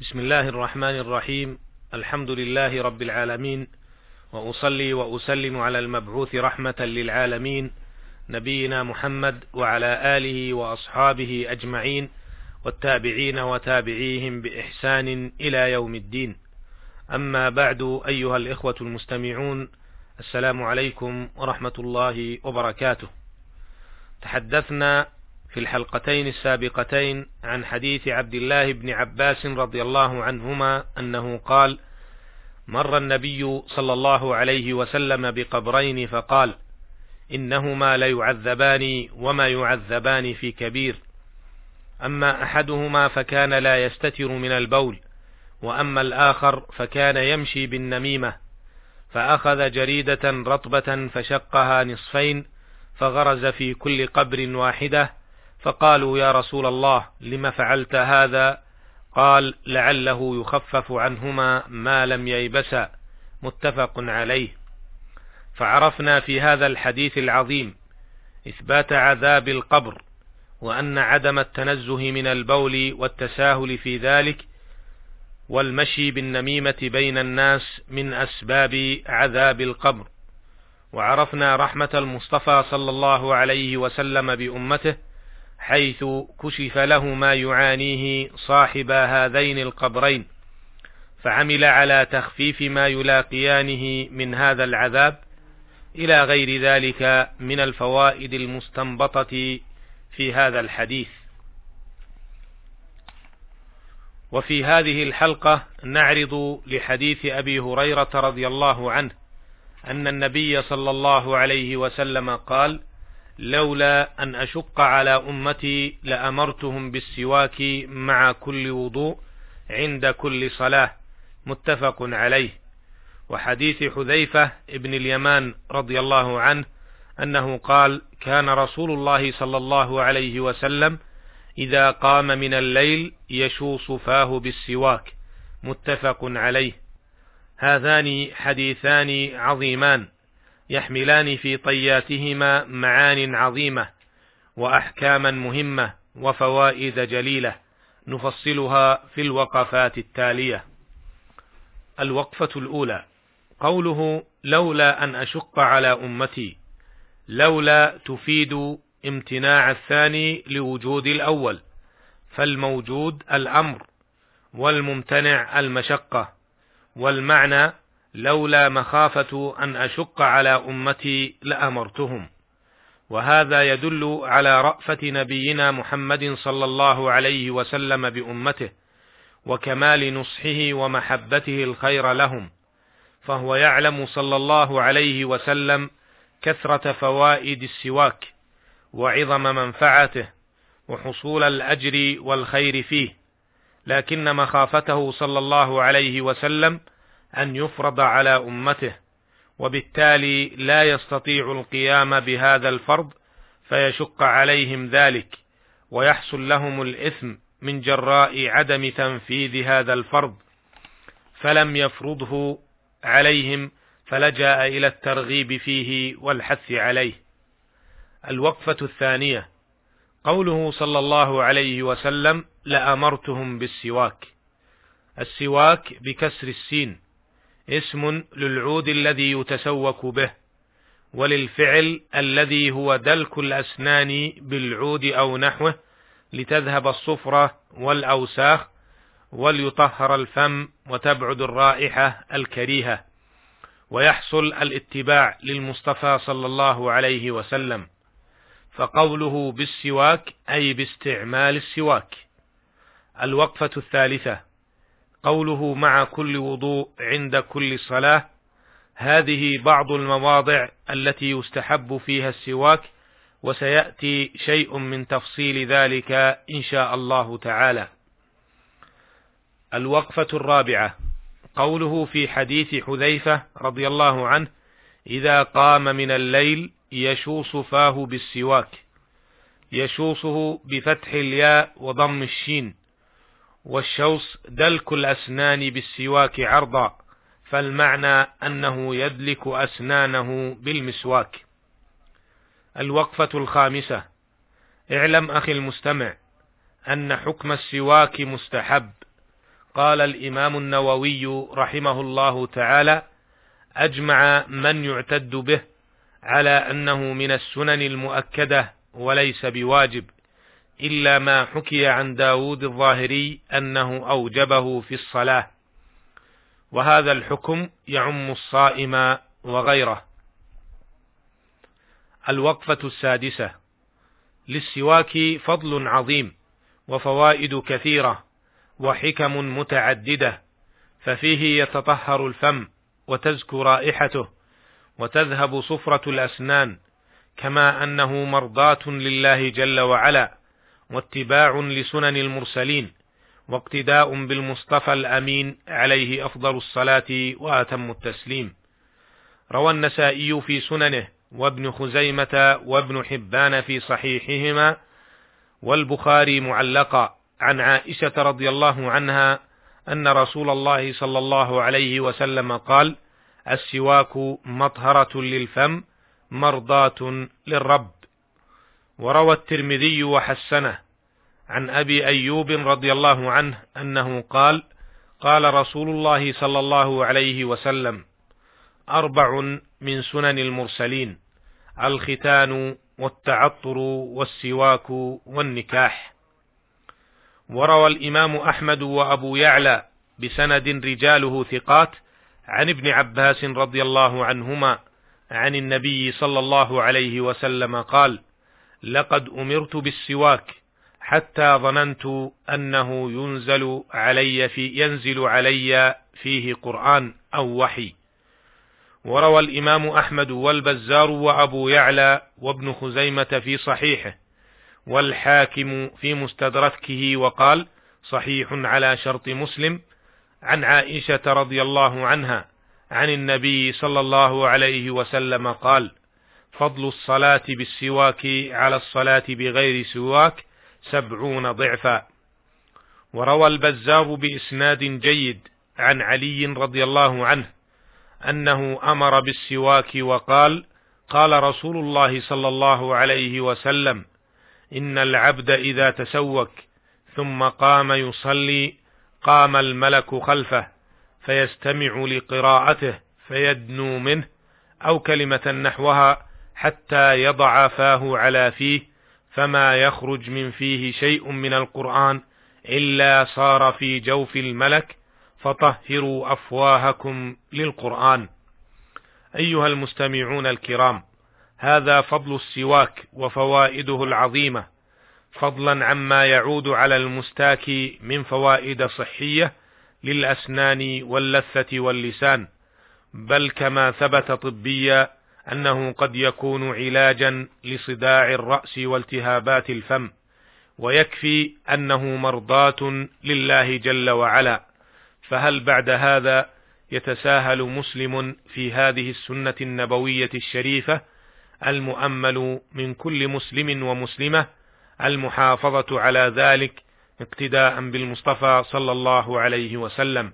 بسم الله الرحمن الرحيم. الحمد لله رب العالمين. وأصلي وأسلم على المبعوث رحمة للعالمين. نبينا محمد وعلى آله وأصحابه أجمعين. والتابعين وتابعيهم بإحسان إلى يوم الدين. أما بعد أيها الإخوة المستمعون السلام عليكم ورحمة الله وبركاته. تحدثنا في الحلقتين السابقتين عن حديث عبد الله بن عباس رضي الله عنهما أنه قال مر النبي صلى الله عليه وسلم بقبرين فقال إنهما ليعذبان وما يعذبان في كبير. أما أحدهما فكان لا يستتر من البول وأما الآخر فكان يمشي بالنميمة فأخذ جريدة رطبة فشقها نصفين فغرز في كل قبر واحدة فقالوا يا رسول الله لم فعلت هذا؟ قال لعله يخفف عنهما ما لم ييبسا متفق عليه. فعرفنا في هذا الحديث العظيم إثبات عذاب القبر وأن عدم التنزه من البول والتساهل في ذلك والمشي بالنميمة بين الناس من أسباب عذاب القبر. وعرفنا رحمة المصطفى صلى الله عليه وسلم بأمته حيث كشف له ما يعانيه صاحب هذين القبرين فعمل على تخفيف ما يلاقيانه من هذا العذاب إلى غير ذلك من الفوائد المستنبطة في هذا الحديث. وفي هذه الحلقة نعرض لحديث أبي هريرة رضي الله عنه أن النبي صلى الله عليه وسلم قال لولا أن أشق على أمتي لأمرتهم بالسواك مع كل وضوء عند كل صلاة متفق عليه. وحديث حذيفة ابن اليمان رضي الله عنه أنه قال كان رسول الله صلى الله عليه وسلم إذا قام من الليل يشوص فاه بالسواك متفق عليه. هذان حديثان عظيمان. يحملان في طياتهما معان عظيمة وأحكاما مهمة وفوائد جليلة نفصلها في الوقفات التالية. الوقفة الأولى. قوله لولا أن أشق على أمتي. لولا تفيد امتناع الثاني لوجود الأول. فالموجود الأمر والممتنع المشقة والمعنى لولا مخافة أن أشق على أمتي لأمرتهم. وهذا يدل على رأفة نبينا محمد صلى الله عليه وسلم بأمته وكمال نصحه ومحبته الخير لهم. فهو يعلم صلى الله عليه وسلم كثرة فوائد السواك وعظم منفعته وحصول الأجر والخير فيه. لكن مخافته صلى الله عليه وسلم أن يفرض على أمته وبالتالي لا يستطيع القيام بهذا الفرض فيشق عليهم ذلك ويحصل لهم الإثم من جراء عدم تنفيذ هذا الفرض. فلم يفرضه عليهم فلجأ إلى الترغيب فيه والحث عليه. الوقفة الثانية. قوله صلى الله عليه وسلم لأمرتهم بالسواك. السواك بكسر السين. اسم للعود الذي يتسوك به وللفعل الذي هو دلك الأسنان بالعود أو نحوه لتذهب الصفرة والأوساخ وليطهر الفم وتبعد الرائحة الكريهة ويحصل الاتباع للمصطفى صلى الله عليه وسلم. فقوله بالسواك أي باستعمال السواك. الوقفة الثالثة. قوله مع كل وضوء عند كل صلاة هذه بعض المواضع التي يستحب فيها السواك وسيأتي شيء من تفصيل ذلك إن شاء الله تعالى. الوقفة الرابعة قوله في حديث حذيفة رضي الله عنه: إذا قام من الليل يشوص فاه بالسواك، يشوصه بفتح الياء وضم الشين، والشوص دلك الأسنان بالسواك عرضا فالمعنى أنه يدلك أسنانه بالمسواك. الوقفة الخامسة. اعلم أخي المستمع أن حكم السواك مستحب. قال الإمام النووي رحمه الله تعالى أجمع من يعتد به على أنه من السنن المؤكدة وليس بواجب. إلا ما حكي عن داود الظاهري أنه أوجبه في الصلاة. وهذا الحكم يعم الصائم وغيره. الوقفة السادسة. للسواك فضل عظيم وفوائد كثيرة وحكم متعددة ففيه يتطهر الفم وتزكو رائحته وتذهب صفرة الأسنان كما أنه مرضاة لله جل وعلا. واتباع لسنن المرسلين واقتداء بالمصطفى الأمين عليه أفضل الصلاة وأتم التسليم روى النسائي في سننه وابن خزيمة وابن حبان في صحيحهما والبخاري معلقا عن عائشة رضي الله عنها أن رسول الله صلى الله عليه وسلم قال: السواك مطهرة للفم مرضاة للرب. وروى الترمذي وحسنه عن أبي أيوب رضي الله عنه أنه قال: قال رسول الله صلى الله عليه وسلم: أربع من سنن المرسلين الختان والتعطر والسواك والنكاح. وروى الإمام أحمد وأبو يعلى بسند رجاله ثقات عن ابن عباس رضي الله عنهما عن النبي صلى الله عليه وسلم قال لقد أمرت بالسواك حتى ظننت أنه ينزل علي في ينزل علي فيه قرآن أو وحي. وروى الإمام أحمد والبزار وأبو يعلى وابن خزيمة في صحيحه والحاكم في مستدركه وقال صحيح على شرط مسلم عن عائشة رضي الله عنها عن النبي صلى الله عليه وسلم قال فضل الصلاة بالسواك على الصلاة بغير سواك سبعون ضعفا. وروى البزار بإسناد جيد عن علي رضي الله عنه أنه أمر بالسواك وقال قال رسول الله صلى الله عليه وسلم إن العبد إذا تسوك ثم قام يصلي قام الملك خلفه فيستمع لقراءته فيدنو منه أو كلمة نحوها حتى يضع فاه على فيه فما يخرج من فيه شيء من القرآن إلا صار في جوف الملك فطهروا أفواهكم للقرآن. أيها المستمعون الكرام هذا فضل السواك وفوائده العظيمة فضلا عما يعود على المستاك من فوائد صحية للأسنان واللثة واللسان بل كما ثبت طبيا أنه قد يكون علاجا لصداع الرأس والتهابات الفم ويكفي أنه مرضاة لله جل وعلا. فهل بعد هذا يتساهل مسلم في هذه السنة النبوية الشريفة؟ المؤمل من كل مسلم ومسلمة المحافظة على ذلك اقتداء بالمصطفى صلى الله عليه وسلم.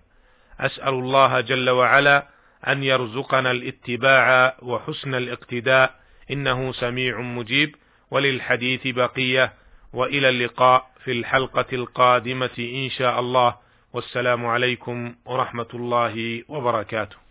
أسأل الله جل وعلا أن يرزقنا الاتباع وحسن الاقتداء إنه سميع مجيب. وللحديث بقية وإلى اللقاء في الحلقة القادمة إن شاء الله. والسلام عليكم ورحمة الله وبركاته.